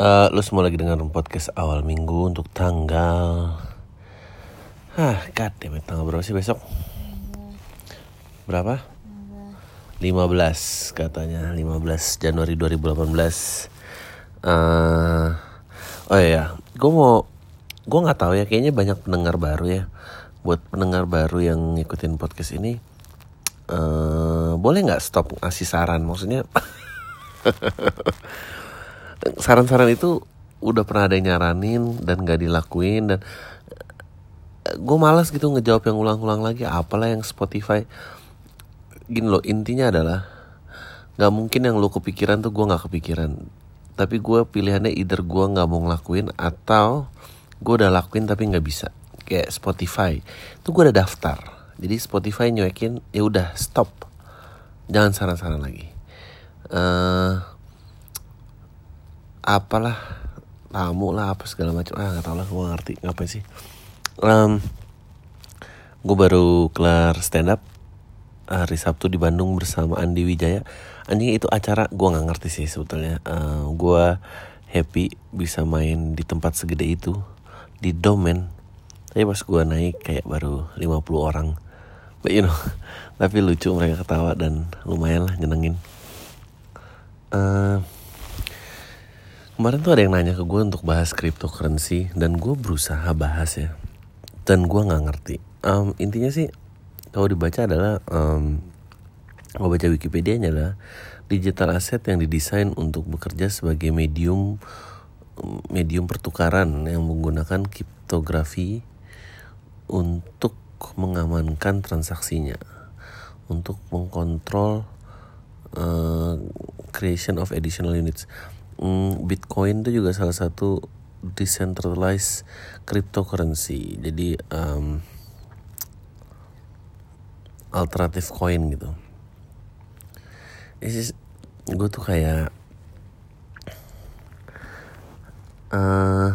Eh, lo semua lagi dengar podcast awal minggu untuk tanggal Hah, goddammit, tanggal berapa sih besok? Berapa? 15 katanya, 15 Januari 2018 uh, Oh iya, gue mau Gue gak tahu ya, kayaknya banyak pendengar baru ya Buat pendengar baru yang ngikutin podcast ini eh Boleh nggak stop ngasih saran? Maksudnya Saran-saran itu udah pernah ada yang nyaranin dan gak dilakuin dan gue malas gitu ngejawab yang ulang-ulang lagi. Apalah yang Spotify. Gini loh intinya adalah nggak mungkin yang lo kepikiran tuh gue nggak kepikiran. Tapi gue pilihannya either gue nggak mau ngelakuin atau gue udah lakuin tapi nggak bisa. Kayak Spotify. Itu gue udah daftar jadi Spotify nyuekin ya udah stop. Jangan saran-saran lagi. Eh apalah tamu lah apa segala macam. Ah nggak tau lah gue ngerti ngapain sih? Um, gue baru kelar stand up hari Sabtu di Bandung bersama Andi Wijaya. Anjing itu acara gue nggak ngerti sih sebetulnya. Uh, gue happy bisa main di tempat segede itu di domen. Tapi pas gue naik kayak baru 50 orang you know tapi lucu mereka ketawa dan lumayan lah nyenengin. Uh, kemarin tuh ada yang nanya ke gue untuk bahas cryptocurrency dan gue berusaha bahas ya. Dan gue nggak ngerti. Um, intinya sih kalau dibaca adalah um, kalau baca Wikipedia nya adalah digital asset yang didesain untuk bekerja sebagai medium medium pertukaran yang menggunakan kriptografi untuk mengamankan transaksinya untuk mengkontrol uh, creation of additional units. Mm, Bitcoin itu juga salah satu decentralized cryptocurrency. Jadi um, alternatif coin gitu. Is gue tuh kayak uh,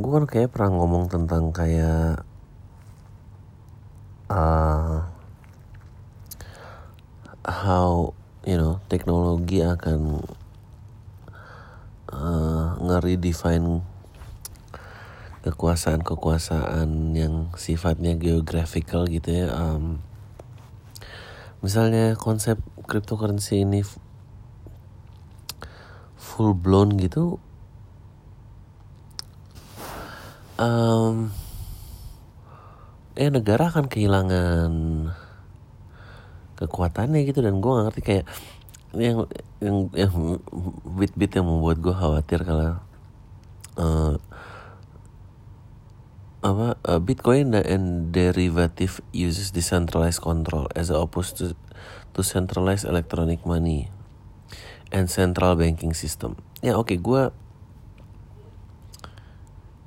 gue kan kayak pernah ngomong tentang kayak uh, how you know teknologi akan uh, nge-redefine kekuasaan-kekuasaan yang sifatnya geographical gitu ya. Um, misalnya konsep cryptocurrency ini full blown gitu, um, eh negara akan kehilangan kekuatannya gitu dan gue gak ngerti kayak yang yang yang bit-bit yang membuat gue khawatir kalau uh, apa uh, Bitcoin and derivative uses decentralized control as opposed to to centralized electronic money and central banking system. Ya oke okay, gue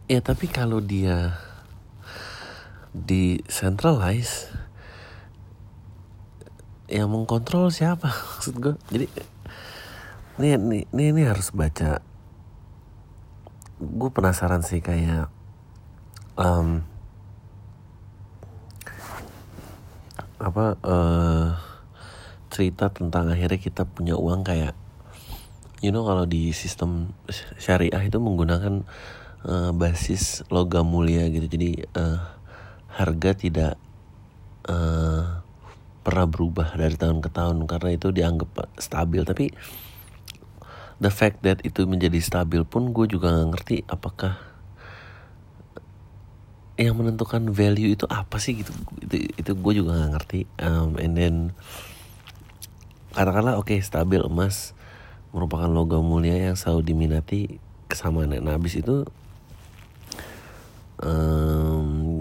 ya tapi kalau dia decentralized yang mengkontrol siapa? Maksud gue jadi ini ini ini, ini harus baca. Gue penasaran sih kayak um, apa uh, cerita tentang akhirnya kita punya uang kayak you know kalau di sistem syariah itu menggunakan uh, basis logam mulia gitu. Jadi uh, harga tidak uh, pernah berubah dari tahun ke tahun karena itu dianggap stabil. Tapi the fact that itu menjadi stabil pun gue juga nggak ngerti apakah yang menentukan value itu apa sih gitu. Itu itu gue juga nggak ngerti. Um, and then katakanlah oke okay, stabil emas merupakan logam mulia yang selalu diminati kesamaan. Nah habis itu um,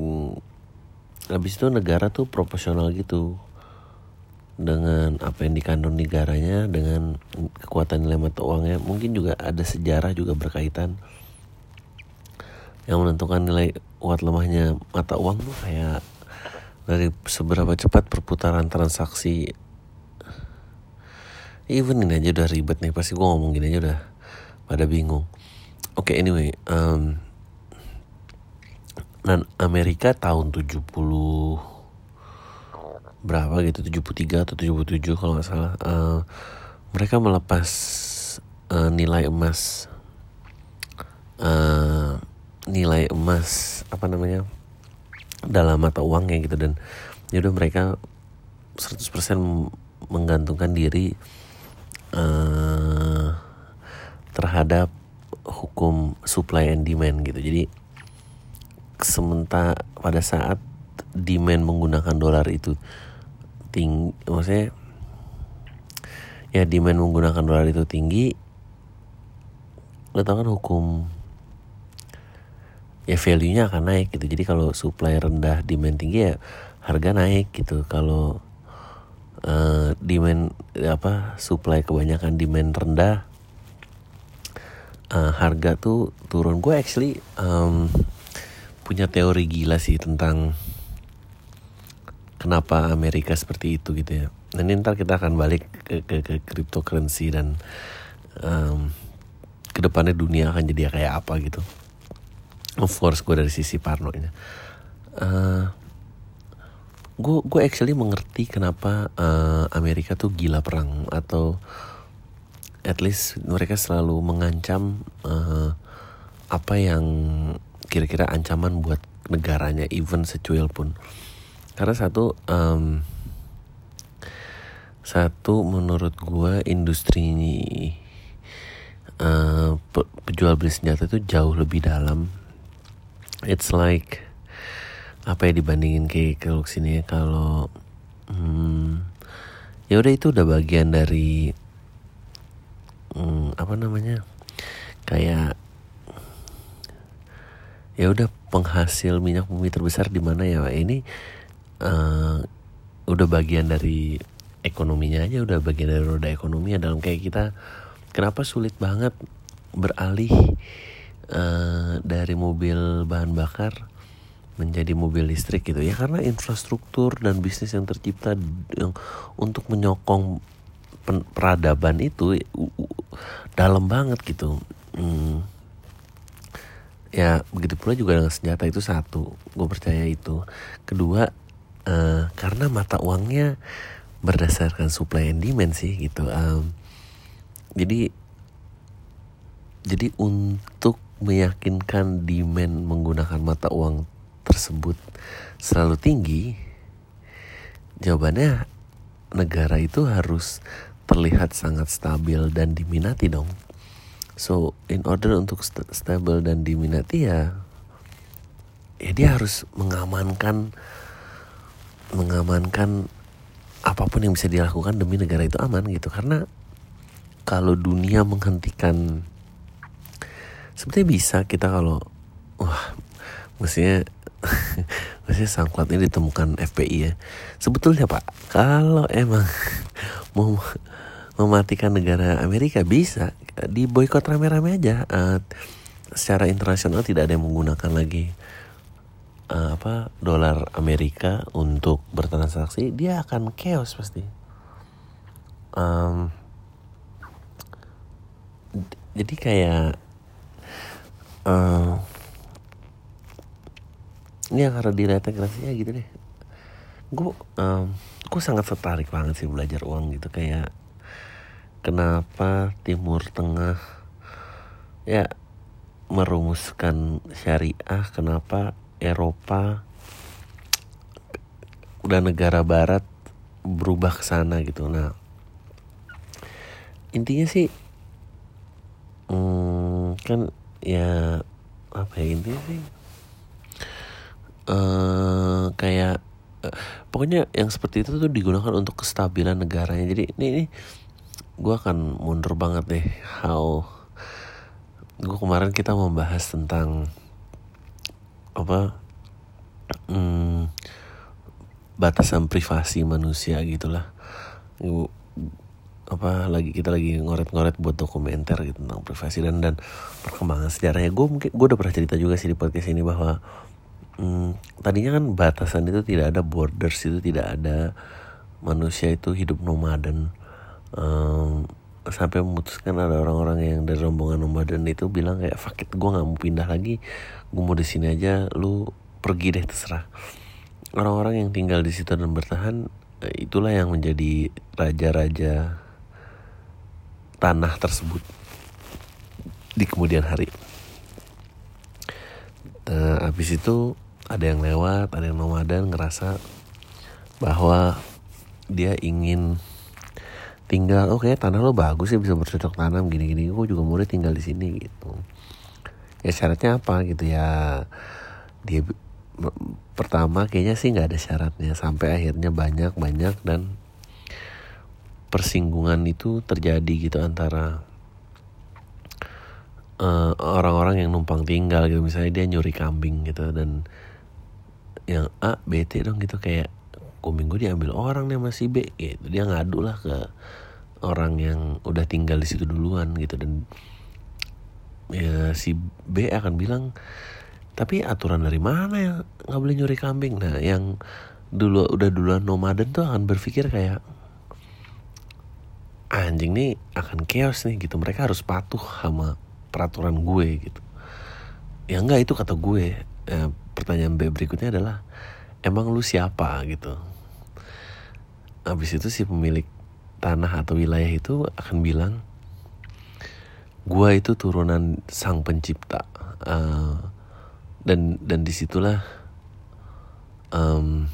habis itu negara tuh proporsional gitu. Dengan apa yang dikandung negaranya dengan kekuatan nilai mata uangnya. Mungkin juga ada sejarah juga berkaitan. Yang menentukan nilai kuat lemahnya mata uang tuh kayak dari seberapa cepat perputaran transaksi. Even ini aja udah ribet nih pasti gue ngomong gini aja udah pada bingung. Oke okay, anyway um, dan Amerika tahun 70 berapa gitu 73 atau 77 kalau nggak salah uh, mereka melepas uh, nilai emas uh, nilai emas apa namanya dalam mata uangnya gitu. Dan ya udah mereka 100% menggantungkan diri uh, terhadap hukum supply and demand gitu. Jadi sementara pada saat demand menggunakan dolar itu tinggi maksudnya ya demand menggunakan dolar itu tinggi lo tau kan hukum ya value nya akan naik gitu. Jadi kalau supply rendah demand tinggi ya harga naik gitu. Kalau uh, demand apa supply kebanyakan demand rendah uh, harga tuh turun. Gue actually um, punya teori gila sih tentang kenapa Amerika seperti itu gitu ya. Nanti ntar kita akan balik ke ke, ke cryptocurrency dan um, ke depannya dunia akan jadi kayak apa gitu. Of course gue dari sisi Parno ini. Uh, gue gue actually mengerti kenapa uh, Amerika tuh gila perang atau at least mereka selalu mengancam uh, apa yang kira-kira ancaman buat negaranya even secuil pun. Karena satu um, satu menurut gue industri ini uh, penjual beli senjata itu jauh lebih dalam. It's like apa ya dibandingin kayak kalau sini ya kalau hmm, ya udah itu udah bagian dari hmm, apa namanya kayak ya udah penghasil minyak bumi terbesar di mana ya ini uh, udah bagian dari ekonominya aja udah bagian dari roda ekonomi ya. Dalam kayak kita kenapa sulit banget beralih uh, dari mobil bahan bakar menjadi mobil listrik gitu ya? Karena infrastruktur dan bisnis yang tercipta untuk menyokong peradaban itu dalam banget gitu. Hmm ya begitu pula juga dengan senjata itu satu gue percaya itu. Kedua uh, karena mata uangnya berdasarkan supply and demand sih gitu um, jadi jadi untuk meyakinkan demand menggunakan mata uang tersebut selalu tinggi jawabannya negara itu harus terlihat sangat stabil dan diminati dong So in order untuk st stable dan diminati ya, ya dia harus mengamankan mengamankan apa pun yang bisa dilakukan demi negara itu aman gitu. Karena kalau dunia menghentikan sebetulnya bisa kita kalau wah mestinya mestinya sangklat ini ditemukan FPI ya. Sebetulnya pak kalau emang mau mematikan negara Amerika bisa. Di boykot rame-rame aja. Uh, secara internasional tidak ada yang menggunakan lagi uh, apa dolar Amerika untuk bertransaksi dia akan chaos pasti. Um, jadi kayak uh, ini yang karena diintegrasinya gitu deh. Gue um, gue sangat tertarik banget sih belajar uang gitu. Kayak kenapa Timur Tengah ya merumuskan syariah? Kenapa Eropa udah negara barat berubah ke sana gitu? Nah intinya sih hmm, kan ya apa ya intinya sih? Uh, kayak uh, pokoknya yang seperti itu tuh digunakan untuk kestabilan negaranya. Jadi ini, ini gue akan mundur banget deh how gue kemarin kita membahas tentang apa hmm, batasan privasi manusia gitulah. Gue apa lagi kita lagi ngoret-ngoret buat dokumenter gitu tentang privasi dan dan perkembangan sejarahnya. Gue mungkin gue udah pernah cerita juga sih di podcast ini bahwa hmm, tadinya kan batasan itu tidak ada borders itu tidak ada manusia itu hidup nomaden um, sampai memutuskan ada orang-orang yang dari rombongan nomaden itu bilang kayak fakit gue nggak mau pindah lagi gue mau di sini aja lu pergi deh terserah orang-orang yang tinggal di situ dan bertahan itulah yang menjadi raja-raja tanah tersebut di kemudian hari. Nah, habis itu ada yang lewat, ada yang nomaden ngerasa bahwa dia ingin tinggal oke okay, tanah lo bagus sih bisa bercocok tanam gini gini gue juga mulai tinggal di sini gitu. Ya syaratnya apa gitu ya? Dia pertama kayaknya sih nggak ada syaratnya sampai akhirnya banyak banyak dan persinggungan itu terjadi gitu antara eh, orang-orang uh, yang numpang tinggal gitu. Misalnya dia nyuri kambing gitu dan yang A bete dong gitu. Kayak kambing gue diambil orang nih masih B gitu. Dia ngadu lah ke orang yang udah tinggal di situ duluan gitu. Dan ya si B akan bilang tapi aturan dari mana ya? Nggak boleh nyuri kambing. Nah yang dulu udah duluan nomaden tuh akan berpikir kayak anjing nih akan chaos nih gitu. Mereka harus patuh sama peraturan gue gitu. Ya enggak itu kata gue. Eh, pertanyaan B berikutnya adalah emang lu siapa? Gitu habis itu si pemilik tanah atau wilayah itu akan bilang gua itu turunan sang pencipta. Uh, dan dan di situlah um,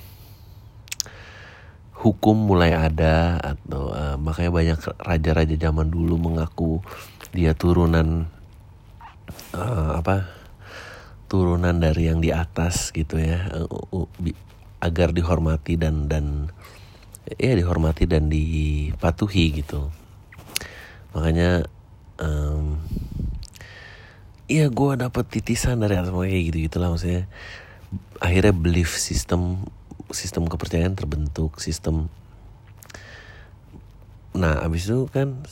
hukum mulai ada atau uh, makanya banyak raja-raja zaman dulu mengaku dia turunan uh, apa turunan dari yang di atas gitu ya uh, uh, agar dihormati dan dan ya dihormati dan dipatuhi gitu. Makanya um, iya gue dapet titisan dari atas kayak gitu gitulah maksudnya. Akhirnya belief sistem sistem kepercayaan terbentuk sistem. Nah abis itu kan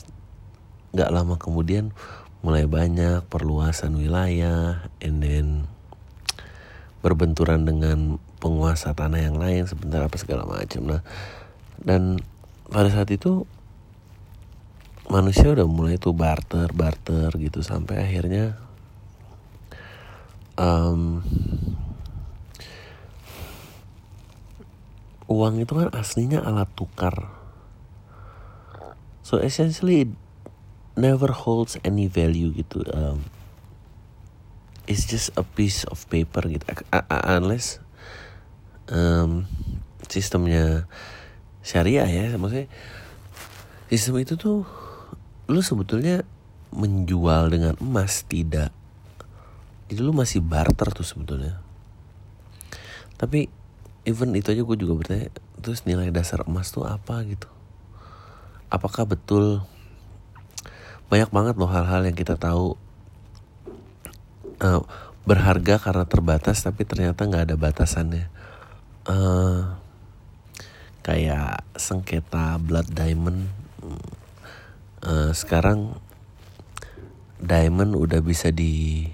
nggak lama kemudian mulai banyak perluasan wilayah and then berbenturan dengan penguasa tanah yang lain sebentar apa segala macam nah dan pada saat itu manusia udah mulai tuh barter barter gitu sampai akhirnya um, uang itu kan aslinya alat tukar. So essentially it never holds any value gitu um, it's just a piece of paper gitu. Unless um, sistemnya syariah ya maksudnya. Sistem itu tuh lu sebetulnya menjual dengan emas tidak. Jadi lu masih barter tuh sebetulnya. Tapi even itu aja gue juga bertanya terus nilai dasar emas tuh apa gitu? Apakah betul? Banyak banget loh hal-hal yang kita tahu uh, berharga karena terbatas tapi ternyata nggak ada batasannya. Uh, kayak sengketa blood diamond. Uh, sekarang diamond udah bisa di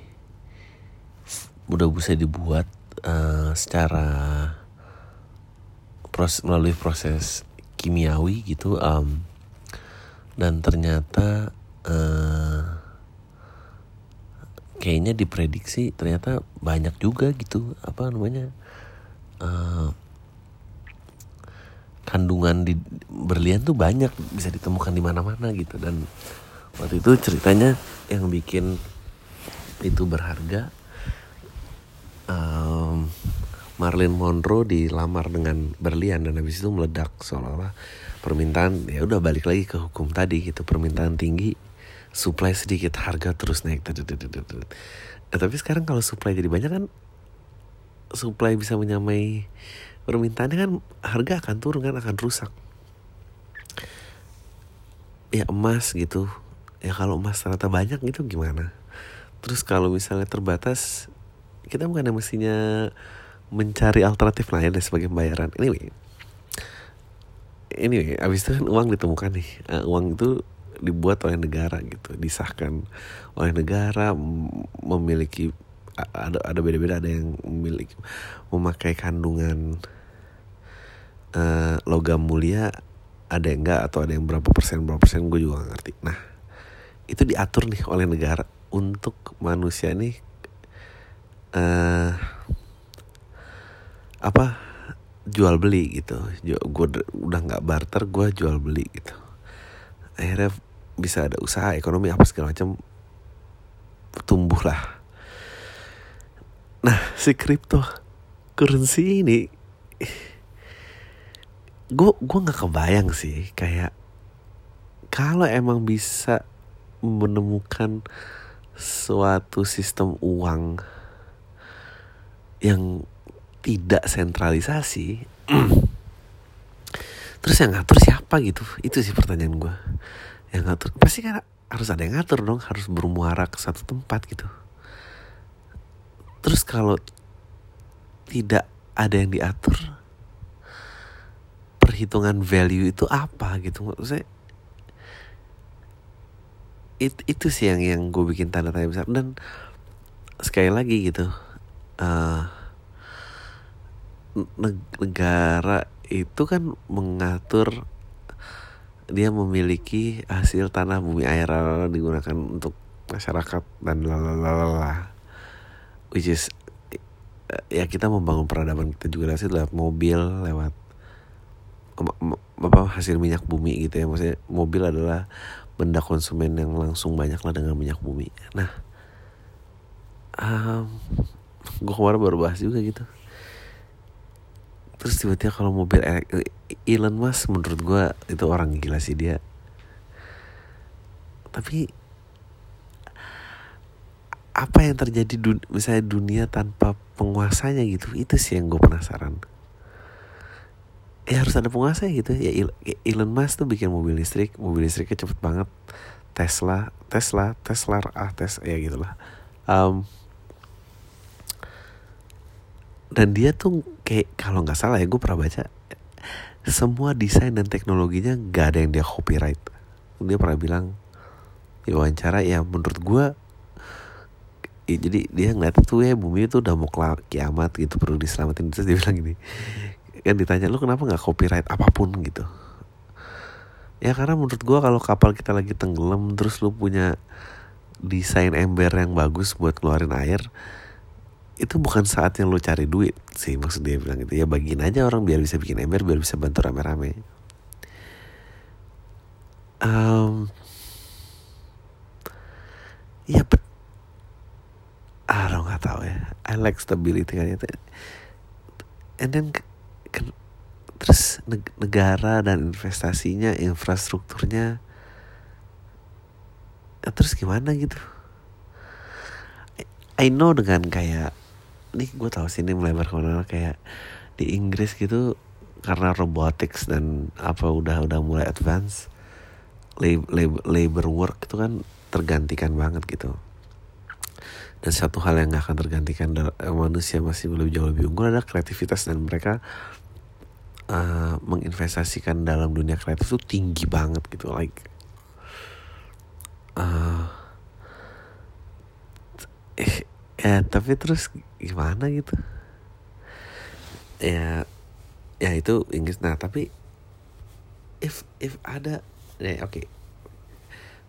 udah bisa dibuat uh, secara proses melalui proses kimiawi gitu um, dan ternyata uh, kayaknya diprediksi ternyata banyak juga gitu apa namanya uh, kandungan di berlian tuh banyak bisa ditemukan di mana-mana gitu. Dan waktu itu ceritanya yang bikin itu berharga um, Monroe dilamar dengan berlian dan habis itu meledak seolah-olah permintaan ya udah balik lagi ke hukum tadi gitu permintaan tinggi supply sedikit harga terus naik nah, tapi sekarang kalau supply jadi banyak kan supply bisa menyamai permintaannya kan harga akan turun kan akan rusak. Ya emas gitu. Ya kalau emas ternyata banyak gitu gimana? Terus kalau misalnya terbatas kita bukan yang mestinya mencari alternatif lain deh sebagai pembayaran. Anyway. Anyway abis itu kan uang ditemukan nih. Uh, uang itu dibuat oleh negara gitu disahkan oleh negara memiliki ada ada beda-beda ada yang memiliki memakai kandungan uh, logam mulia ada yang enggak atau ada yang berapa persen berapa persen gue juga gak ngerti. Nah itu diatur nih oleh negara untuk manusia nih uh, apa jual beli gitu. Gue udah nggak barter gue jual beli gitu. Akhirnya bisa ada usaha ekonomi apa segala macam tumbuh lah nah si crypto currency ini gue gue nggak kebayang sih kayak kalau emang bisa menemukan suatu sistem uang yang tidak sentralisasi terus yang ngatur siapa gitu itu sih pertanyaan gue yang ngatur pasti kan harus ada yang ngatur dong harus bermuara ke satu tempat gitu terus kalau tidak ada yang diatur perhitungan value itu apa gitu? Maksudnya it, itu sih yang yang gue bikin tanda tanya besar. Dan sekali lagi gitu uh, negara itu kan mengatur dia memiliki hasil tanah bumi air digunakan untuk masyarakat dan lalala which is ya kita membangun peradaban kita juga sih lewat mobil lewat apa hasil minyak bumi gitu ya. Maksudnya mobil adalah benda konsumen yang langsung banyak lah dengan minyak bumi. Nah um, gue kemarin baru bahas juga gitu. Terus tiba-tiba kalau mobil Elon Musk menurut gue itu orang gila sih dia. Tapi apa yang terjadi dun misalnya dunia tanpa penguasanya gitu itu sih yang gue penasaran. Ya harus ada penguasa gitu. Ya Elon Musk tuh bikin mobil listrik mobil listriknya cepet banget. Tesla Tesla Tesla ah tes ya gitulah. Um, dan dia tuh kayak kalau nggak salah ya gue pernah baca semua desain dan teknologinya gak ada yang dia copyright. Dia pernah bilang di wawancara ya menurut gue ya, jadi dia ngeliat tuh ya bumi itu udah mau kiamat gitu perlu diselamatin. Terus dia bilang gini kan ditanya lu kenapa nggak copyright apa pun? Gitu. Ya karena menurut gue kalau kapal kita lagi tenggelam terus lu punya desain ember yang bagus buat keluarin air itu bukan saat yang lo cari duit sih maksud dia bilang gitu. Ya bagiin aja orang biar bisa bikin ember biar bisa bantu rame-rame um, ya bet ah lo nggak tahu ya I like stability kan itu. And then kan, terus negara dan investasinya infrastrukturnya ya, terus gimana gitu? I know dengan kayak nih gue tahu sih ini melebar ke mana kayak di Inggris gitu karena robotics dan apa udah udah mulai advance labor, labor work itu kan tergantikan banget gitu dan satu hal yang gak akan tergantikan manusia masih lebih jauh lebih unggul adalah kreativitas dan mereka uh, menginvestasikan dalam dunia kreatif itu tinggi banget gitu like uh, eh, ya tapi terus gimana gitu? Ya ya itu Inggris. Nah tapi if if ada ya oke. Okay.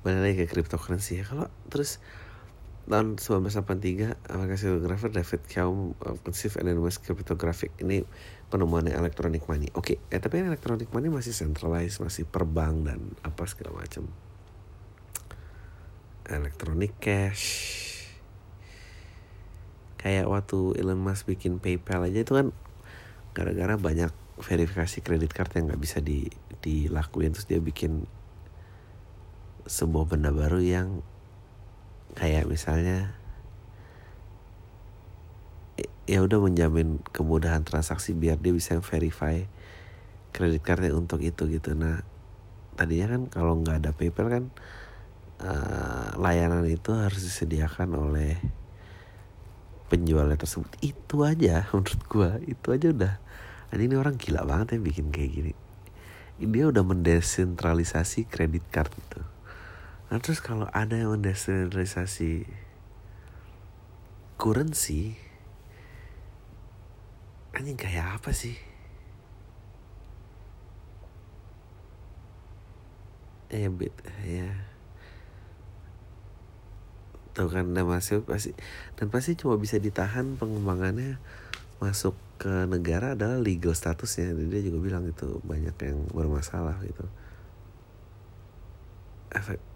balik lagi ke cryptocurrency ya. Kalau terus tahun 1983 Amerika Silographer David Kaum conceive and Anonymous Cryptographic ini penemuan electronic money. Oke okay. ya tapi electronic money masih centralized masih per bank dan apa segala macam. Electronic cash. Kayak waktu Elon Musk bikin PayPal aja itu kan gara-gara banyak verifikasi kredit card yang nggak bisa di dilakuin. Terus dia bikin sebuah benda baru yang kayak misalnya ya udah menjamin kemudahan transaksi biar dia bisa verify kredit cardnya untuk itu gitu. Nah tadinya kan kalau nggak ada PayPal kan uh, layanan itu harus disediakan oleh penjualnya tersebut. Itu aja menurut gue itu aja udah. Ini orang gila banget ya bikin kayak gini. Dia udah mendesentralisasi kredit card itu nah terus kalau ada yang mendesentralisasi currency anjing kayak apa sih? Ya bit ya. Tahu kan dan masih pasti dan pasti cuma bisa ditahan pengembangannya masuk ke negara adalah legal statusnya. Jadi dia juga bilang itu banyak yang bermasalah gitu. Efek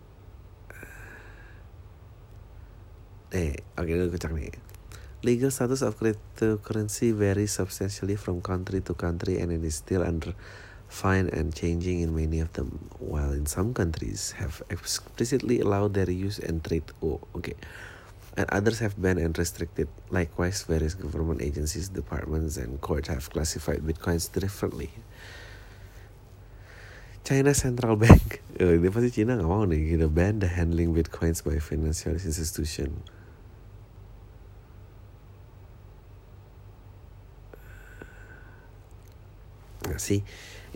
eh okay, gue cek nih legal status of cryptocurrency varies substantially from country to country and it is still under fine and changing in many of them while in some countries have explicitly allowed their use and trade. Oh okay. And others have banned and restricted. Likewise various government agencies departments and courts have classified bitcoins differently. China Central Bank. Oh, ini pasti China nggak mau nih gitu ban the handling bitcoins by financial institution nggak sih?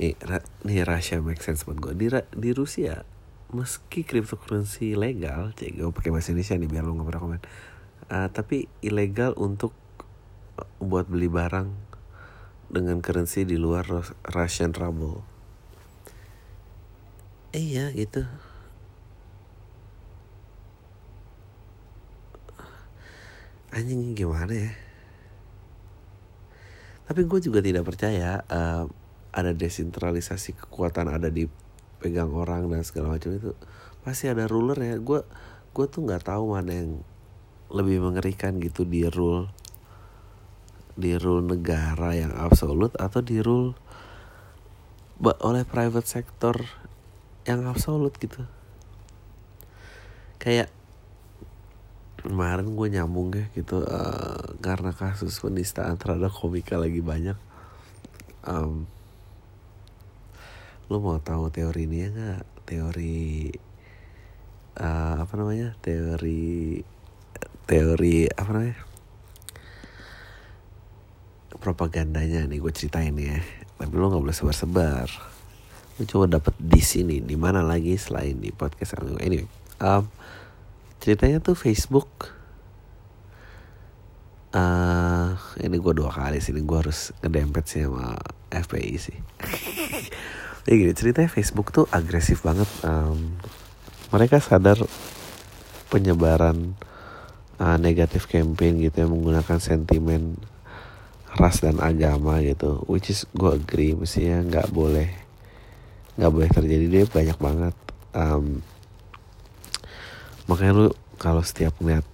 Nih, nih Russia make sense buat gue di, di Rusia meski cryptocurrency legal cek gue pakai bahasa Indonesia nih biar lo nggak pernah komen uh, tapi ilegal untuk buat beli barang dengan currency di luar Russian ruble iya gitu. Anjing gimana ya? Tapi gue juga tidak percaya uh, ada desentralisasi kekuatan ada di pegang orang dan segala macam itu pasti ada ruler ya. Gue gue tuh nggak tahu mana yang lebih mengerikan gitu di rule di rule negara yang absolut atau di rule oleh private sector yang absolut gitu. Kayak kemarin gue nyambung ya gitu uh, karena kasus penistaan terhadap komika lagi banyak um, lo mau tahu teori ini ya nggak? Teori uh, apa namanya? Teori teori apa namanya? Propagandanya nih gue ceritain ya. Tapi lo nggak boleh sebar-sebar. Lo coba dapet di sini di mana lagi selain di podcast anyway um, ceritanya tuh Facebook uh, ini gue dua kali sih ini gue harus ngedempet sih sama FPI sih ya gini ceritanya Facebook tuh agresif banget um, mereka sadar penyebaran uh, negatif campaign gitu yang menggunakan sentimen ras dan agama gitu which is gue agree mestinya nggak boleh nggak boleh terjadi dia banyak banget um, makanya lu kalau setiap ngeliat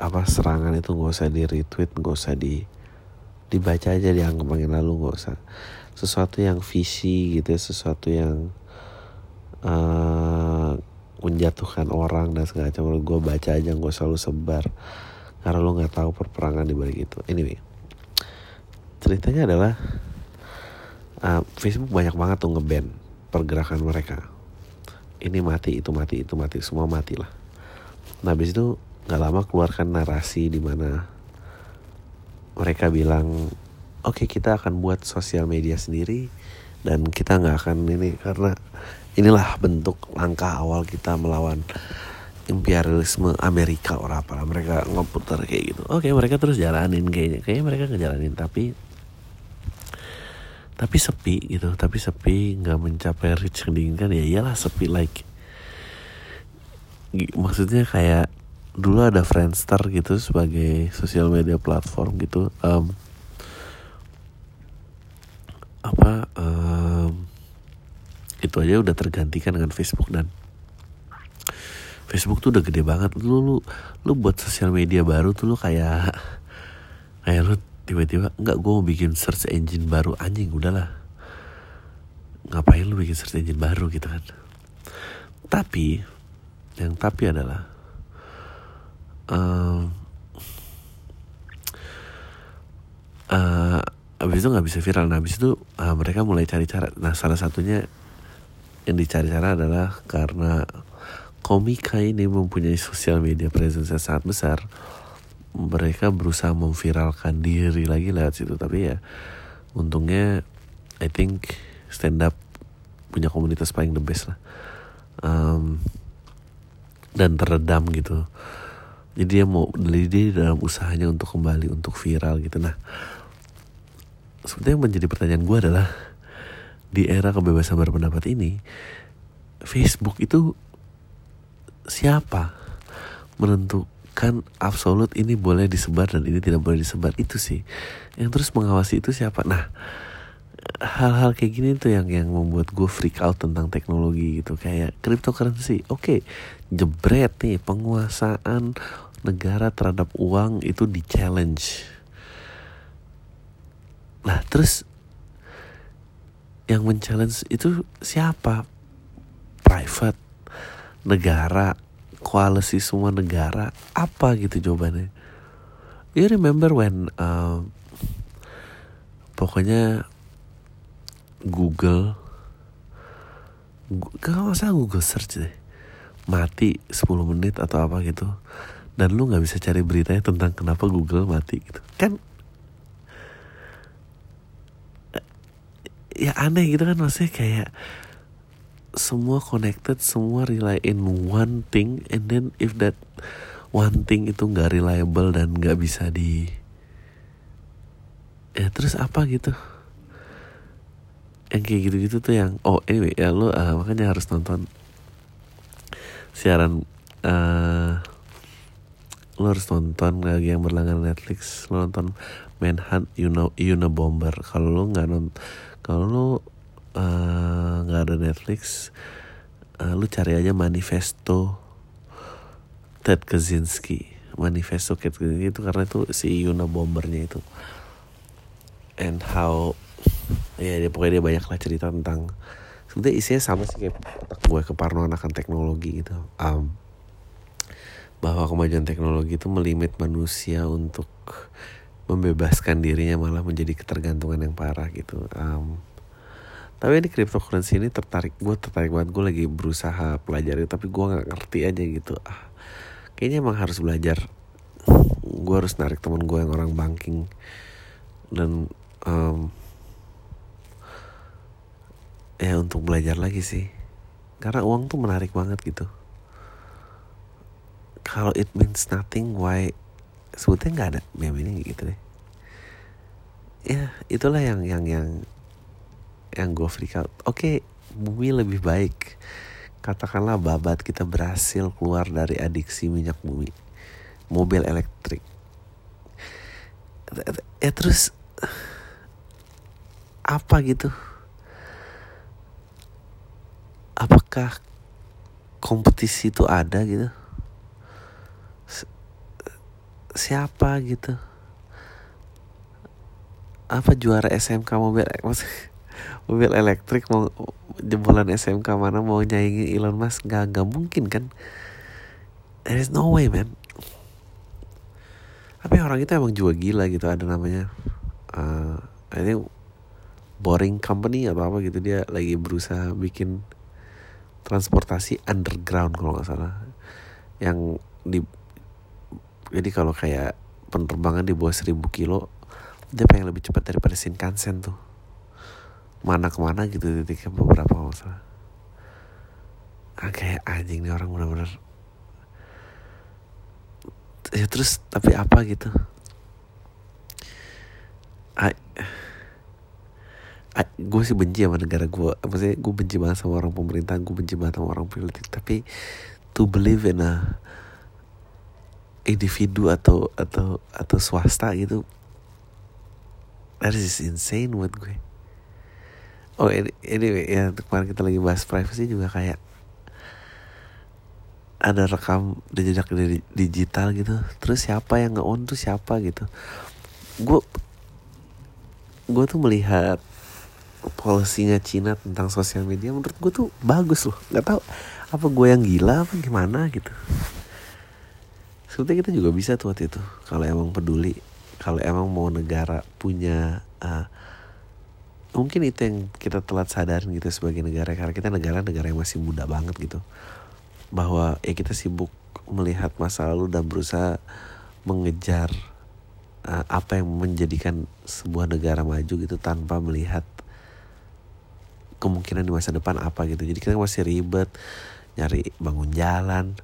apa serangan itu nggak usah di retweet nggak usah di dibaca aja dianggap makin lalu nggak usah sesuatu yang visi gitu ya, sesuatu yang uh, menjatuhkan orang dan segala macam. Gue baca aja gue selalu sebar. Karena lo nggak tahu perperangan di balik itu. Anyway ceritanya adalah uh, Facebook banyak banget tuh ngeban pergerakan mereka. Ini mati itu mati itu mati. Semua mati lah. Nah habis itu nggak lama keluarkan narasi di mana mereka bilang oke okay, kita akan buat sosial media sendiri dan kita nggak akan ini karena inilah bentuk langkah awal kita melawan imperialisme Amerika orang apa mereka ngeputar kayak gitu. Oke okay, mereka terus jalanin kayaknya. Kayaknya mereka ngejalanin tapi tapi sepi gitu tapi sepi nggak mencapai reach yang diinginkan. Ya iyalah sepi like maksudnya kayak dulu ada Friendster gitu sebagai sosial media platform gitu um, apa um, itu aja udah tergantikan dengan Facebook dan Facebook tuh udah gede banget. Lu lu lu buat sosial media baru tuh lu kayak kayak lu tiba-tiba nggak gue mau bikin search engine baru. Anjing udahlah. Ngapain lu bikin search engine baru gitu kan? Tapi yang tapi adalah um, uh, abis itu nggak bisa viral. Nah abis itu uh, mereka mulai cari cara. Nah salah satunya yang dicari cara adalah karena komika ini mempunyai sosial media presence yang sangat besar mereka berusaha memviralkan diri lagi lewat situ. Tapi ya untungnya I think stand up punya komunitas paling the best lah. Um, dan teredam gitu. Jadi dia mau dia dalam usahanya untuk kembali untuk viral gitu. Nah sebetulnya yang menjadi pertanyaan gue adalah di era kebebasan berpendapat ini Facebook itu siapa? Menentukan absolut ini boleh disebar dan ini tidak boleh disebar itu sih. Yang terus mengawasi itu siapa? Nah hal-hal kayak gini tuh yang yang membuat gue freak out tentang teknologi gitu. Kayak cryptocurrency. Oke okay, jebret nih penguasaan negara terhadap uang itu di challenge nah terus yang men-challenge itu siapa? Private negara koalisi semua negara apa gitu jawabannya? You remember when uh, pokoknya Google nggak salah Google search deh mati 10 menit atau apa gitu dan lu nggak bisa cari beritanya tentang kenapa Google mati gitu. Kan ya aneh gitu kan maksudnya kayak semua connected semua rely in one thing and then if that one thing itu nggak reliable dan nggak bisa di ya terus apa gitu? Yang kayak gitu-gitu tuh yang oh anyway ya lo uh, makanya harus nonton siaran uh, lo harus nonton lagi yang berlangganan Netflix lo nonton Manhunt you know you know Bomber. Kalau lo nggak nonton kalau lo Eh, nggak uh, ada Netflix uh, lu cari aja manifesto Ted Kaczynski. Manifesto Ted Kaczynski itu karena itu si Yuna bombernya itu. And how ya dia pokoknya dia banyak lah cerita tentang sebenarnya isinya sama sih kayak otak gue keparnoan akan teknologi gitu. Um, bahwa kemajuan teknologi itu melimit manusia untuk membebaskan dirinya malah menjadi ketergantungan yang parah gitu. Um, tapi ini cryptocurrency ini tertarik gue tertarik banget gue lagi berusaha pelajari tapi gue nggak ngerti aja gitu. Ah kayaknya emang harus belajar. Gue harus narik teman gue yang orang banking. Dan um, ya untuk belajar lagi sih. Karena uang tuh menarik banget gitu. Kalau it means nothing why sebetulnya nggak ada meme ini gitu deh. Ya itulah yang yang yang yang gue freak out. Oke okay, bumi lebih baik. Katakanlah babat kita berhasil keluar dari adiksi minyak bumi. Mobil elektrik. Ya terus apa gitu? Apakah kompetisi itu ada gitu siapa gitu? Apa juara SMK mobil maksudnya mobil elektrik mau jebolan SMK mana mau nyaingin Elon Musk? Nggak nggak mungkin kan? There is no way man. Tapi orang itu emang juga gila gitu ada namanya uh, ini boring company atau apa gitu dia lagi berusaha bikin transportasi underground kalau nggak salah. Yang di jadi kalau kayak penerbangan di bawah seribu kilo dia pengen lebih cepat daripada Shinkansen tuh. Mana ke mana gitu titiknya beberapa masalah ah, kayak anjing nih orang benar-benar ya terus tapi apa gitu? I, I, gue sih benci sama negara gue maksudnya gue benci banget sama orang pemerintah gue benci banget sama orang politik. Tapi to believe in a individu atau atau atau swasta gitu. That is insane buat gue. Oh ini ya kemarin kita lagi bahas privacy juga kayak ada rekam jejak digital gitu. Terus siapa yang nge-on tuh siapa gitu. Gue gue tuh melihat polisinya Cina tentang sosial media menurut gue tuh bagus loh. Nggak tahu apa gue yang gila apa gimana gitu sebetulnya kita juga bisa tuh waktu itu kalau emang peduli kalau emang mau negara punya uh, mungkin itu yang kita telat sadarin gitu sebagai negara karena kita negara-negara yang masih muda banget gitu. Bahwa ya kita sibuk melihat masa lalu dan berusaha mengejar uh, apa yang menjadikan sebuah negara maju gitu tanpa melihat kemungkinan di masa depan apa gitu. Jadi kita masih ribet nyari bangun jalan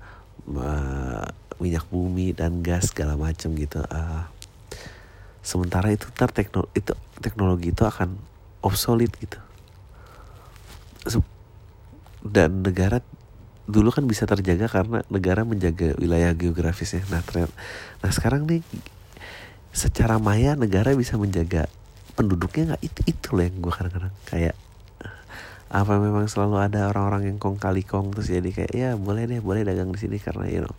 uh, minyak bumi dan gas segala macam gitu. Uh, sementara itu ntar teknologi itu teknologi itu akan obsolete gitu. Dan negara dulu kan bisa terjaga karena negara menjaga wilayah geografisnya. Nah ternyata nah sekarang nih secara maya negara bisa menjaga penduduknya nggak? Itu itu loh yang gue kadang-kadang kayak apa memang selalu ada orang-orang yang kong kali kong terus jadi kayak ya boleh deh boleh dagang di sini karena you know.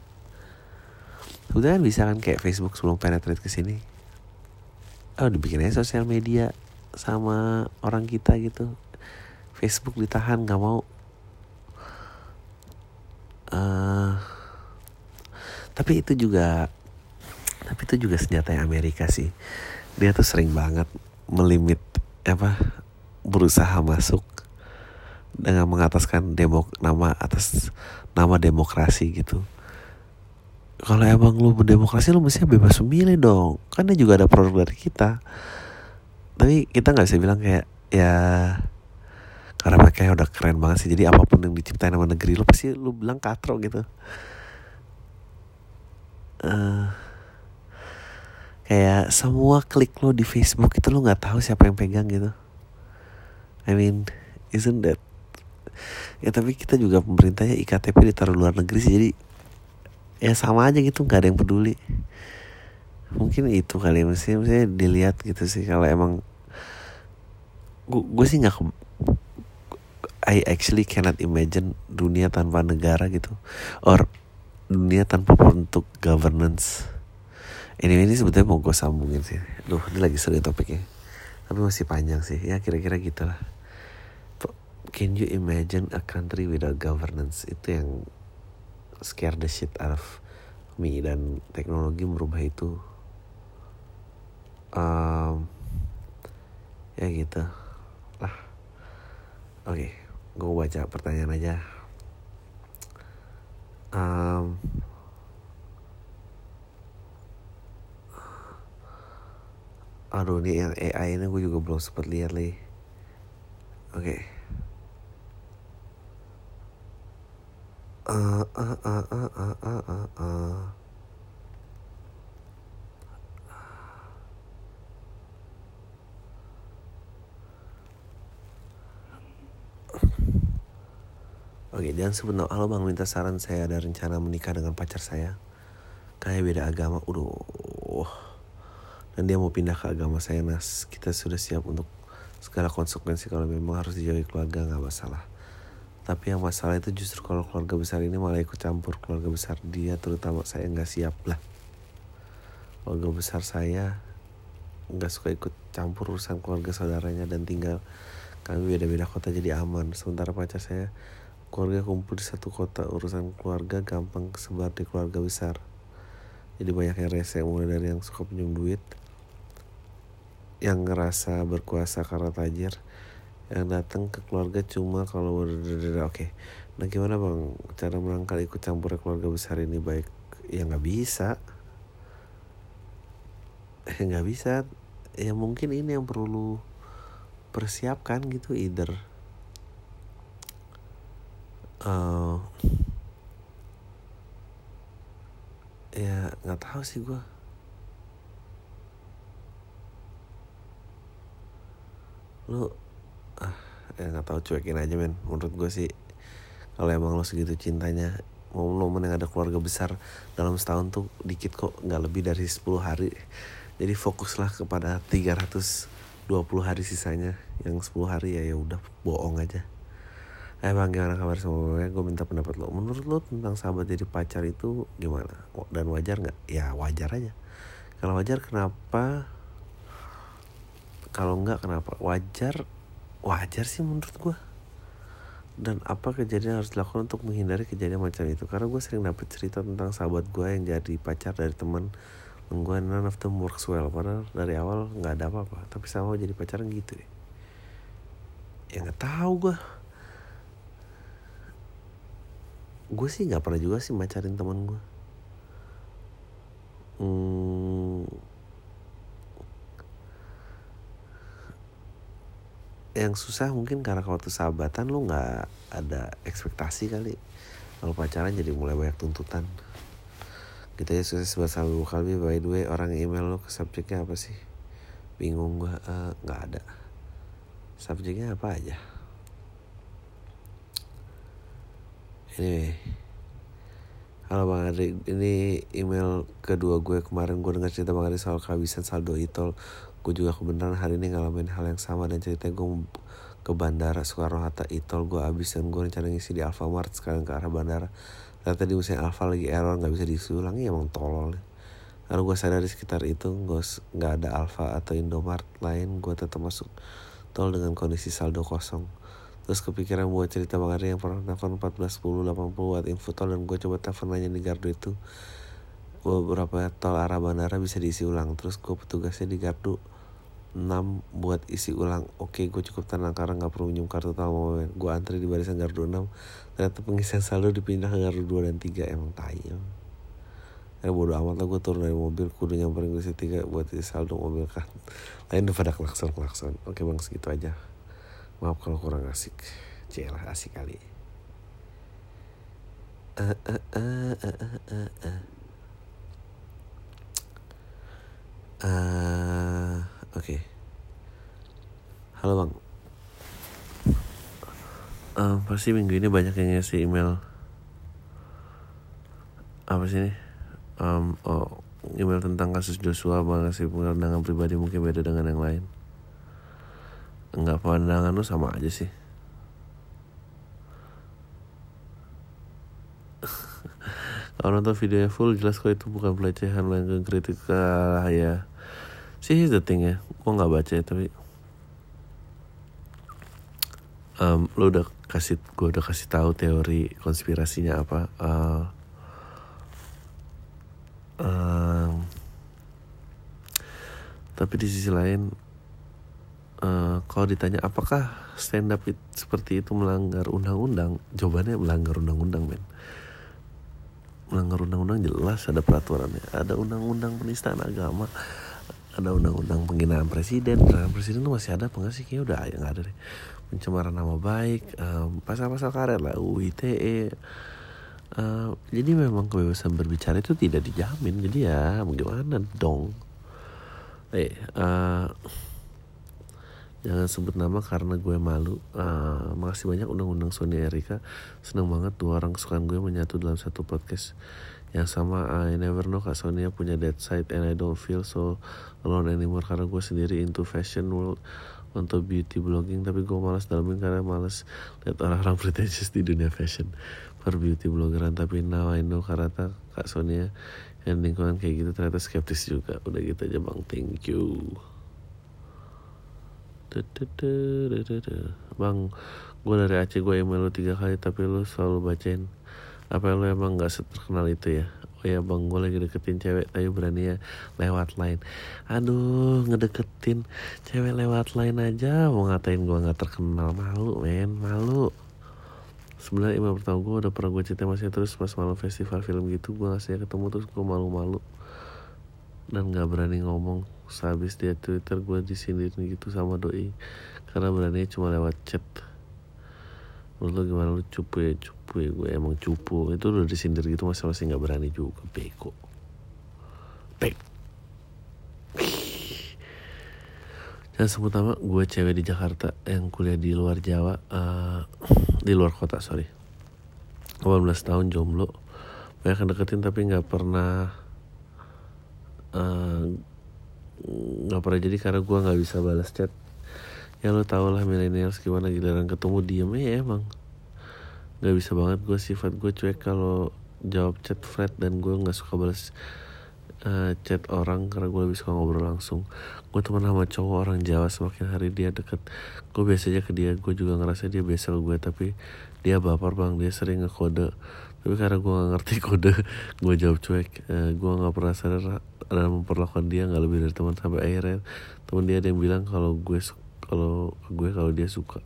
Udah kan bisa kan kayak Facebook sebelum penetrate ke sini. Oh dibikin aja sosial media sama orang kita gitu. Facebook ditahan nggak mau. Uh, tapi itu juga tapi itu juga senjata yang Amerika sih. Dia tuh sering banget melimit apa berusaha masuk dengan mengataskan demok nama atas nama demokrasi gitu. Kalau emang lu berdemokrasi lu mesti bebas memilih dong. Kan dia juga ada produk dari kita. Tapi kita nggak bisa bilang kayak ya karena mereka udah keren banget sih. Jadi apa pun yang diciptain sama negeri lu pasti lu bilang katro gitu. Uh, kayak semua klik lo di Facebook itu lo nggak tahu siapa yang pegang gitu. I mean isn't that ya tapi kita juga pemerintahnya iktp ditaruh luar negeri sih jadi ya sama aja gitu nggak ada yang peduli. Mungkin itu kali ya mesti mesti dilihat gitu sih kalau emang gue sih nggak I actually cannot imagine dunia tanpa negara gitu or dunia tanpa bentuk governance. Ini ini sebetulnya mau gue sambungin sih. Duh ini lagi seru topiknya. Tapi masih panjang sih. Ya kira-kira gitu lah Can you imagine a country without governance? Itu yang Scare the shit out of me. Dan teknologi merubah itu um, Ya gitu. Lah Oke okay, Gue baca pertanyaan aja. Um, Aduh ini yang AI ini gue juga belum sempat lihat lagi. Oke. okay. Oke, dan sebenarnya halo bang minta saran saya ada rencana menikah dengan pacar saya. Kayak beda agama, udah dan dia mau pindah ke agama saya nas. Kita sudah siap untuk segala konsekuensi kalau memang harus dijauhi keluarga nggak masalah tapi yang masalah itu justru kalau keluarga besar ini malah ikut campur. Keluarga besar dia terutama saya nggak siap lah. Keluarga besar saya nggak suka ikut campur urusan keluarga saudaranya dan tinggal kami beda-beda kota jadi aman. Sementara pacar saya keluarga kumpul di satu kota urusan keluarga gampang sebar di keluarga besar. Jadi banyak yang rese mulai dari yang suka pinjam duit yang ngerasa berkuasa karena tajir yang datang ke keluarga cuma kalau oke. Okay. nah gimana bang? Cara menangkal ikut campur keluarga besar ini baik? Ya nggak bisa. Ya nggak bisa. Ya mungkin ini yang perlu persiapkan gitu either. Uh, ya nggak tahu sih gue lu ya nggak tahu cuekin aja men menurut gue sih kalau emang lo segitu cintanya mau lo yang ada keluarga besar dalam setahun tuh dikit kok nggak lebih dari 10 hari jadi fokuslah kepada 320 hari sisanya yang 10 hari ya ya udah bohong aja Eh bang gimana kabar semuanya? Gue minta pendapat lo. Menurut lo tentang sahabat jadi pacar itu gimana? Dan wajar nggak? Ya wajar aja. Kalau wajar kenapa kalau enggak kenapa wajar wajar sih menurut gue dan apa kejadian harus dilakukan untuk menghindari kejadian macam itu? Karena gue sering dapet cerita tentang sahabat gue yang jadi pacar dari teman gue none of them works well. Padahal dari awal nggak ada apa-apa tapi sama jadi pacaran gitu deh. Ya nggak tahu gue gue sih nggak pernah juga sih pacarin teman gue hmm, yang susah mungkin karena tuh sahabatan lu nggak ada ekspektasi kali. Kalau pacaran jadi mulai banyak tuntutan. Kita gitu ya sukses buat sahabat kali by the way orang email lo ke subjeknya apa sih? Bingung gua. Eh, nggak uh, ada. Subjeknya apa aja? Anyway. Halo Bang Adri, ini email kedua gue kemarin. Gue dengar cerita Bang Adri soal kehabisan saldo itol Gue juga kebenaran hari ini ngalamin hal yang sama dan ceritanya gue ke bandara Soekarno-Hatta itol gue habis dan gue rencana ngisi di Alfamart sekarang ke arah bandara. Ternyata di mesin Alfa lagi error gak bisa diisi ulang, ya emang tolol. Lalu gue sadar di sekitar itu gue gak ada Alfa atau Indomart lain gue tetap masuk tol dengan kondisi saldo kosong. Terus kepikiran buat cerita Bang Ari yang pernah telepon 14 10 80 buat info tol dan gue coba telepon nanya di gardu itu. Beberapa tol arah bandara bisa diisi ulang. Terus gue petugasnya di gardu 6 buat isi ulang. Oke gue cukup tenang karena gak perlu minjem kartu tamu gue antri di barisan gardu 6 ternyata pengisian saldo dipindah ke gardu 2 dan 3 emang tai ya bodo amat lah gue turun dari mobil. Kudu nyamperin gue tiga buat isi saldo mobil kan. Lain pada klakson klakson oke bang segitu aja. Maaf kalau kurang asik. Celah asik kali. Uh, uh, uh, uh, uh, uh. Uh, Oke. Okay. Halo bang. Uh, pasti minggu ini banyak yang ngasih email. Apa sih ini? Um, oh, email tentang kasus Joshua bang ngasih pandangan pribadi mungkin beda dengan yang lain nggak pandangan lu sama aja sih kalau nonton videonya full jelas kok itu bukan pelecehan lain kritik ya sih the thing ya gua nggak baca ya, tapi um, lu udah kasih gua udah kasih tahu teori konspirasinya apa uh, um, tapi di sisi lain uh, kalau ditanya apakah stand up it, seperti itu melanggar undang-undang jawabannya melanggar undang-undang men. Melanggar undang-undang jelas ada peraturannya ada undang-undang penistaan agama ada undang-undang penghinaan presiden. Penghinaan presiden itu masih ada apa enggak sih? Kayaknya udah ya nggak ada deh. Pencemaran nama baik um, pasal-pasal karet lah UITE uh, jadi memang kebebasan berbicara itu tidak dijamin. Jadi ya bagaimana dong? Eh uh, jangan sebut nama karena gue malu. Uh, makasih banyak undang-undang Sony Erika. Seneng banget dua orang kesukaan gue menyatu dalam satu podcast yang sama I never know Kak Sonia punya that side and I don't feel so alone anymore karena gue sendiri into fashion world untuk beauty blogging. Tapi gue malas dalamin karena malas lihat orang-orang pretentious di dunia fashion per beauty bloggeran. Tapi now I know karena Kak Sonia yang lingkungan kayak gitu ternyata skeptis juga. Udah gitu aja bang. Thank you. Bang, gue dari Aceh gue email lu tiga kali tapi lu selalu bacain apa lu emang gak seterkenal itu ya? Oh ya bang gue lagi deketin cewek tapi berani ya lewat line. Aduh ngedeketin cewek lewat line aja mau ngatain gue gak terkenal. Malu men malu. Sebenarnya email pertama gue udah pernah gue cerita masih terus pas malam festival film gitu gue ngasih ketemu terus gue malu-malu. Dan gak berani ngomong. Sehabis dia twitter gue disindirin gitu sama doi. Karena berani cuma lewat chat menurut lo gimana? Lu cupu ya cupu ya gue. Emang cupu. Itu udah disindir gitu masih masih nggak berani juga. Beko pek dan sebutama gue cewek di Jakarta yang kuliah di luar Jawa uh, di luar kota sorry. 18 tahun jomblo. Banyak deketin tapi nggak pernah uh, nggak pernah jadi karena gue nggak bisa balas chat ya lo tau lah milenial gimana giliran ketemu diem ya emang. Nggak bisa banget gue sifat gue cuek kalau jawab chat Fred dan gue nggak suka balas uh, chat orang karena gue lebih suka ngobrol langsung. Gue teman sama cowok orang Jawa semakin hari dia deket. Gue biasa aja ke dia gue juga ngerasa dia biasa ke gue tapi dia baper bang dia sering ngekode. Tapi karena gue gak ngerti kode gue jawab cuek. Uh, gue nggak pernah sadar dan memperlakukan dia nggak lebih dari teman sampai akhirnya teman dia ada yang bilang kalau gue kalau gue kalau dia suka.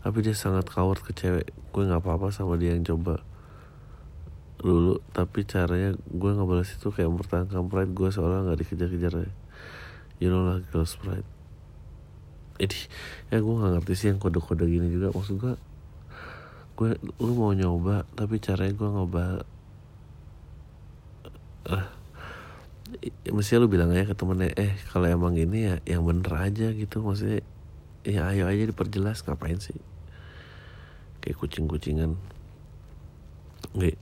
Tapi dia sangat coward ke cewek. Gue nggak apa-apa sama dia yang coba dulu. Tapi caranya gue nggak balas itu kayak mempertahankan pride gue seolah nggak dikejar-kejar you know lah girls pride. Ini ya gue nggak ngerti sih yang kode-kode gini juga. Maksud gue gue lu mau nyoba tapi caranya gue nyoba uh, mestinya lu bilang aja ke temennya eh kalau emang ini ya yang bener aja gitu. Maksudnya ya ayo aja diperjelas ngapain sih? Kayak kucing-kucingan. Oke.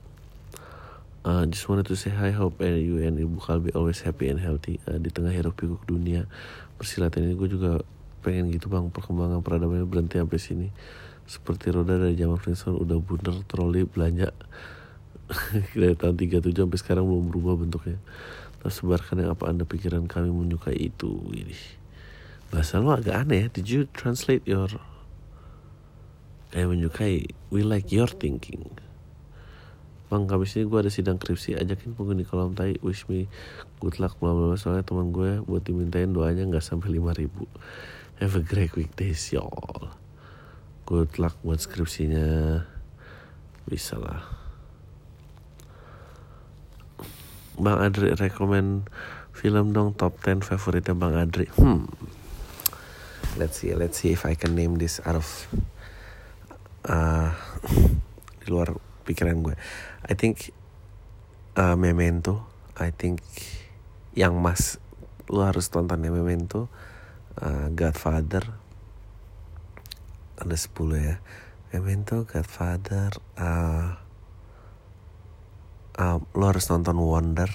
Uh, just wanted to say hi, hope you and Ibu Kalbi always happy and healthy. Uh, di tengah hiruk pikuk dunia persilatan ini gue juga pengen gitu bang. Perkembangan peradaban berhenti sampai sini. Seperti roda dari zaman Flintstone udah bundar troli belanja. Dari tahun 37 sampai sekarang belum berubah bentuknya. Tersebarkan yang apa anda pikiran kami menyukai itu. Ini bahasa lo agak aneh ya did you translate your eh menyukai we like your thinking Bang, habis ini gue ada sidang kripsi, ajakin penghuni kolam tai, wish me good luck, bla bla Soalnya teman gue buat dimintain doanya nggak sampai lima ribu. Have a great weekdays, y'all. Good luck buat skripsinya. Bisa lah. Bang Adri rekomend film dong top 10 favoritnya Bang Adri. Hmm. Let's see, let's see if I can name this out of uh, di luar pikiran gue. I think uh, Memento. I think yang mas lu harus tonton ya Memento. Uh, Godfather. Ada 10 ya. Memento, Godfather. Uh, uh, lu harus nonton Wonder.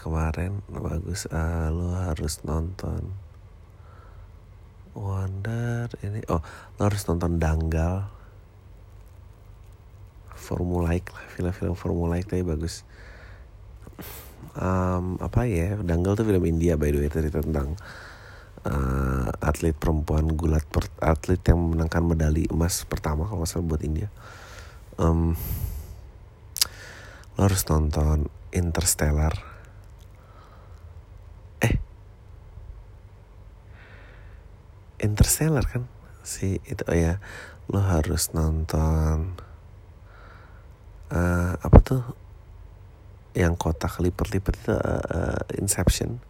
Kemarin bagus. Uh, lu harus nonton Wonder ini. Oh, lu harus nonton Danggal. Formulaik lah film-film formulaik tapi bagus. Um, apa ya Danggal tuh film India by the way cerita tentang uh, atlet perempuan gulat per, atlet yang menangkan medali emas pertama kalau salah buat India. Um, lo harus nonton Interstellar eh Interstellar kan? Si itu oh ya. Lo harus nonton uh, apa tuh? Yang kotak lipat-lipat itu uh, Inception.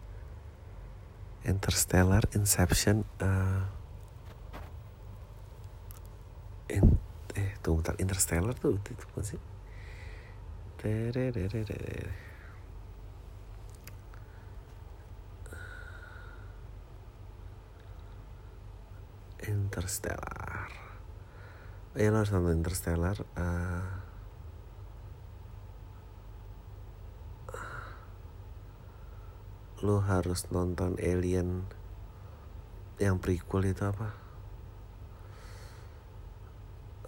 Interstellar Inception uh, in, eh tunggu bentar. Interstellar tuh itu, itu sih Interstellar ya lo harus nonton Interstellar uh, lu harus nonton Alien yang prequel itu apa?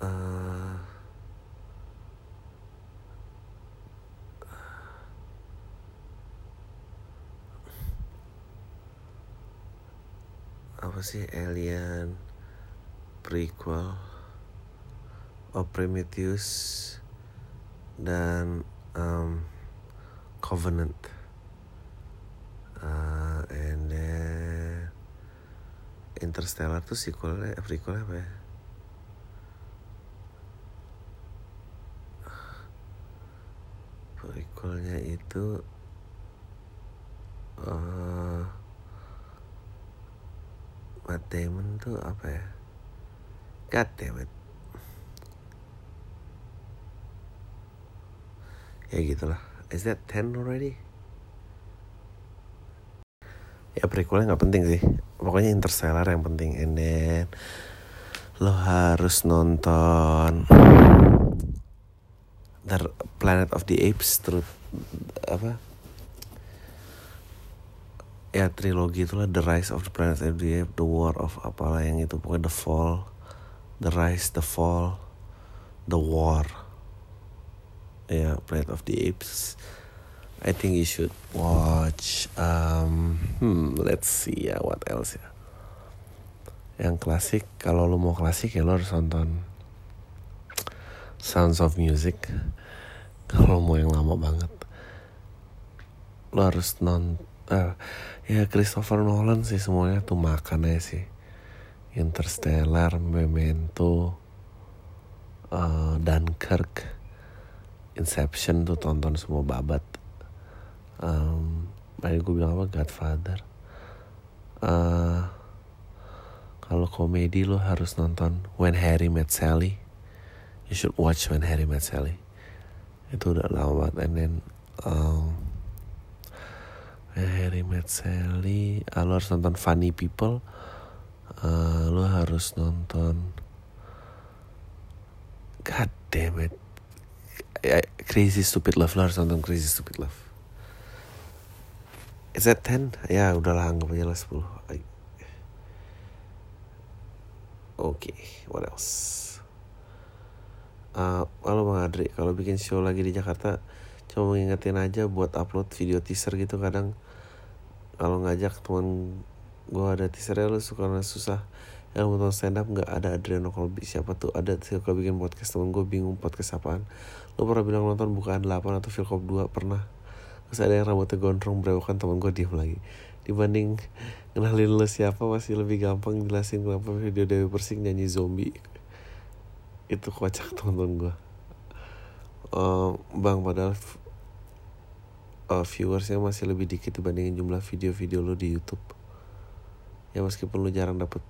Uh, apa sih? Alien prequel of Prometheus dan um, Covenant. Uh, and then Interstellar tuh sequelnya prequelnya apa ya? Prequelnya itu uh, Matt Damon tuh apa ya? God damn it. Ya gitulah. Is that 10 already? Ya prequelnya nggak penting sih. Pokoknya Interstellar yang penting. And then lo harus nonton The Planet of the Apes terus apa ya trilogi itulah The Rise of the Planet of the Apes The War of apalah yang itu pokoknya The Fall The Rise The Fall The War ya Planet of the Apes I think you should watch. Um, hmm, let's see ya what else ya. Yang klasik, kalau lo mau klasik ya lo harus nonton Sounds of Music. Kalau mau yang lama banget, lo harus nonton. Uh, ya Christopher Nolan sih semuanya tuh makan aja sih. Interstellar, Memento, uh, Dunkirk, Inception tuh tonton semua babat. Um, tadi gue bilang apa Godfather. Uh, kalau komedi lo harus nonton When Harry Met Sally. You should watch When Harry Met Sally. Itu udah lama banget. And then um, Harry Met Sally. Uh, lo harus nonton Funny People. Uh, lo harus nonton God damn it. Ya Crazy Stupid Love. Lo harus nonton Crazy Stupid Love. Is that 10? Ya udahlah anggap aja lah 10 Oke okay, what else? Uh, Halo Bang Adri. Kalau bikin show lagi di Jakarta Cuma mengingetin aja buat upload video teaser gitu kadang. Kalau ngajak teman gue ada teasernya lu suka susah. Yang nonton stand up nggak ada Adriano Colby. Siapa tuh? Ada suka bikin podcast temen gue bingung podcast apaan. Lu pernah bilang nonton bukaan 8 atau Philcop 2 pernah. Terus ada yang rambutnya gondrong berewokan temen gue diem lagi. Dibanding kenalin lu siapa masih lebih gampang jelasin kenapa video Dewi Persik nyanyi zombie. Itu kocak temen-temen gue uh, bang padahal uh, viewersnya masih lebih dikit dibandingin jumlah video-video lo di YouTube. Ya meskipun lu jarang dapet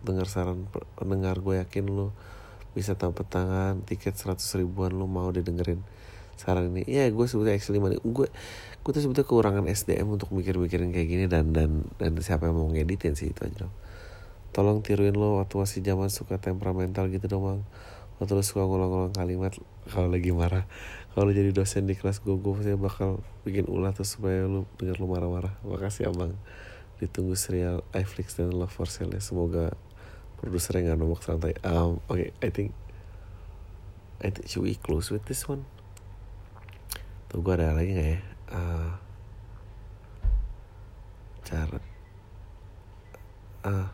dengar saran pendengar gue yakin lu bisa tampet tangan tiket seratus ribuan lu mau didengerin saran ini. Ya gue sebetulnya actually money gue gue tuh sebetulnya kekurangan SDM untuk mikir-mikirin kayak gini dan dan dan siapa yang mau ngeditin sih itu aja. Dong tolong tiruin lo waktu masih zaman suka temperamental gitu dong bang waktu lo suka ngulang-ngulang kalimat kalau lagi marah kalau jadi dosen di kelas gue gue pasti bakal bikin ulah tuh supaya lu denger lu marah-marah. Makasih abang. Ditunggu serial iFlix dan Love for Sale ya. semoga produser yang nggak nomok santai. Um, oke okay, I think I think should we close with this one? Tuh gue ada lagi nggak ya? Uh, cara ah uh,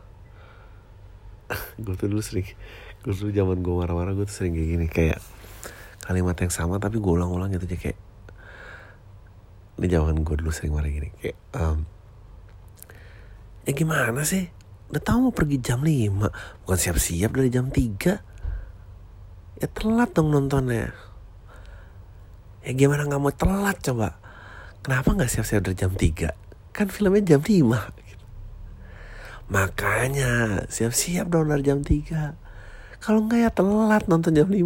gue tuh dulu sering gue dulu zaman gue marah-marah gue tuh sering kayak gini. Kayak kalimat yang sama tapi gue ulang-ulang gitu aja kayak ini zaman gue dulu sering marah gini kayak um, ya gimana sih? Udah tahu mau pergi jam 5 bukan siap-siap dari jam 3 ya telat dong nontonnya. Ya gimana nggak mau telat coba? Kenapa nggak siap-siap dari jam 3 kan filmnya jam 5 makanya siap-siap dong dari jam 3 kalau nggak ya telat nonton jam 5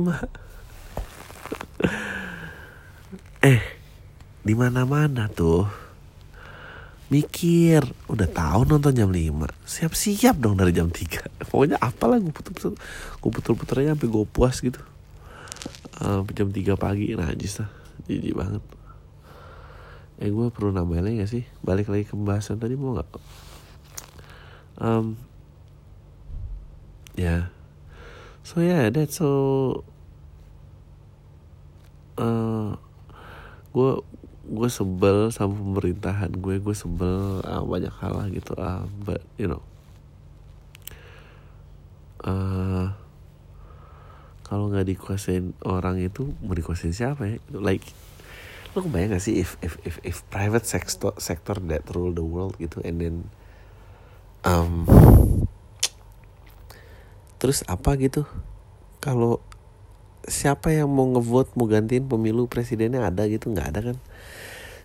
eh di mana mana tuh. Mikir udah tahu nonton jam 5 siap-siap dong dari jam 3 pokoknya apalah gue putul-putul gue putul-putul aja sampai gue puas gitu. Uh, jam 3 pagi najis lah. Jijik banget. Eh gue perlu nambahin lagi gak sih? Balik lagi ke pembahasan tadi mau nggak? Um, ya. Yeah. so yeah that's so uh, gue gue sebel sama pemerintahan gue gue sebel uh, banyak hal lah gitu uh, but you know. Uh, kalau nggak dikuasain orang itu mau dikuasain siapa ya? Like lo kebayang gak sih if if if if private sector sector that rule the world gitu and then um, terus apa gitu? Kalau siapa yang mau ngevote mau gantiin pemilu presidennya ada gitu? Nggak ada kan?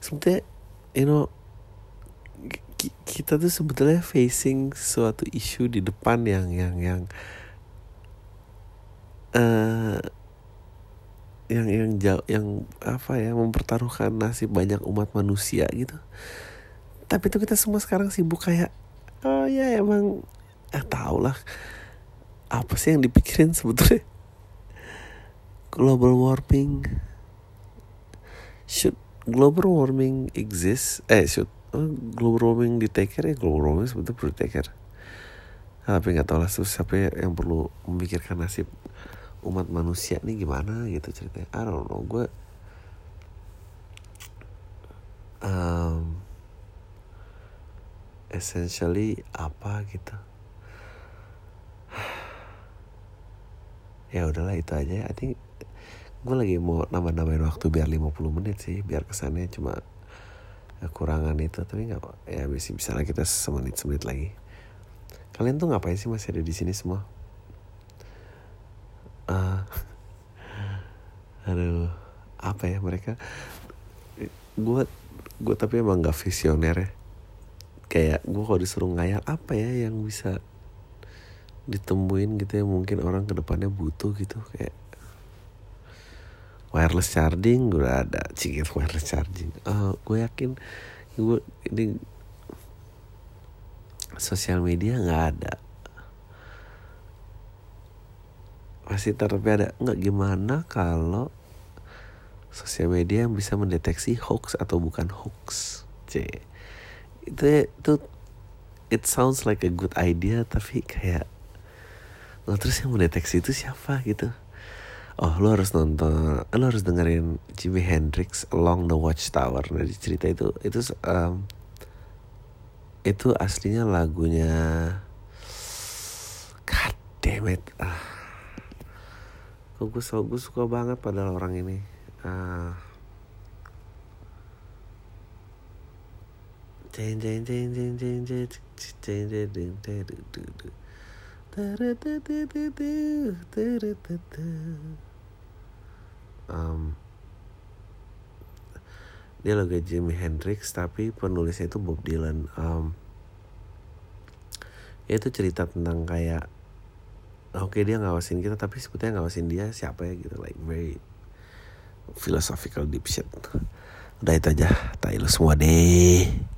Sebetulnya you know kita tuh sebetulnya facing suatu isu di depan yang yang yang uh, yang yang jauh yang apa ya mempertaruhkan nasib banyak umat manusia gitu. Tapi itu kita semua sekarang sibuk kayak oh ya emang eh tau lah apa sih yang dipikirin sebetulnya global warming. Should global warming exists eh should uh, global warming di take care ya? Global warming sebetulnya perlu take care. Tapi nggak tahu lah terus siapa yang perlu memikirkan nasib umat manusia nih gimana gitu ceritanya? I don't know gue um, essentially apa gitu. Ya udahlah itu aja I think gue lagi mau nambah-nambahin waktu biar 50 menit sih biar kesannya cuma kekurangan itu tapi nggak ya bisa bisa lah kita semenit semenit lagi. Kalian tuh ngapain sih masih ada di sini semua? Uh, aduh apa ya mereka? Gue gue tapi emang nggak visioner ya. Kayak gue kalau disuruh ngayal apa ya yang bisa ditemuin gitu ya? Mungkin orang ke depannya butuh gitu kayak wireless charging udah ada. Cikit wireless charging. Uh, gue yakin gue ini sosial media nggak ada. Masih tapi ada. Nggak gimana kalau sosial media yang bisa mendeteksi hoax atau bukan hoax? C. Itu itu it sounds like a good idea tapi kayak lo terus yang mendeteksi itu siapa? gitu oh lo harus nonton lo harus dengerin Jimi Hendrix Along the Watchtower dari cerita itu itu um, itu aslinya lagunya God damn it ah kok gue, so, gue suka banget pada orang ini ah jeng jeng jeng jeng jeng jeng jeng jeng jeng jeng um, dia lagu Jimi Hendrix tapi penulisnya itu Bob Dylan. Um, itu cerita tentang kayak oke okay, dia ngawasin kita tapi sebetulnya ngawasin dia siapa ya gitu like very philosophical deep shit. Udah itu aja tahu semua deh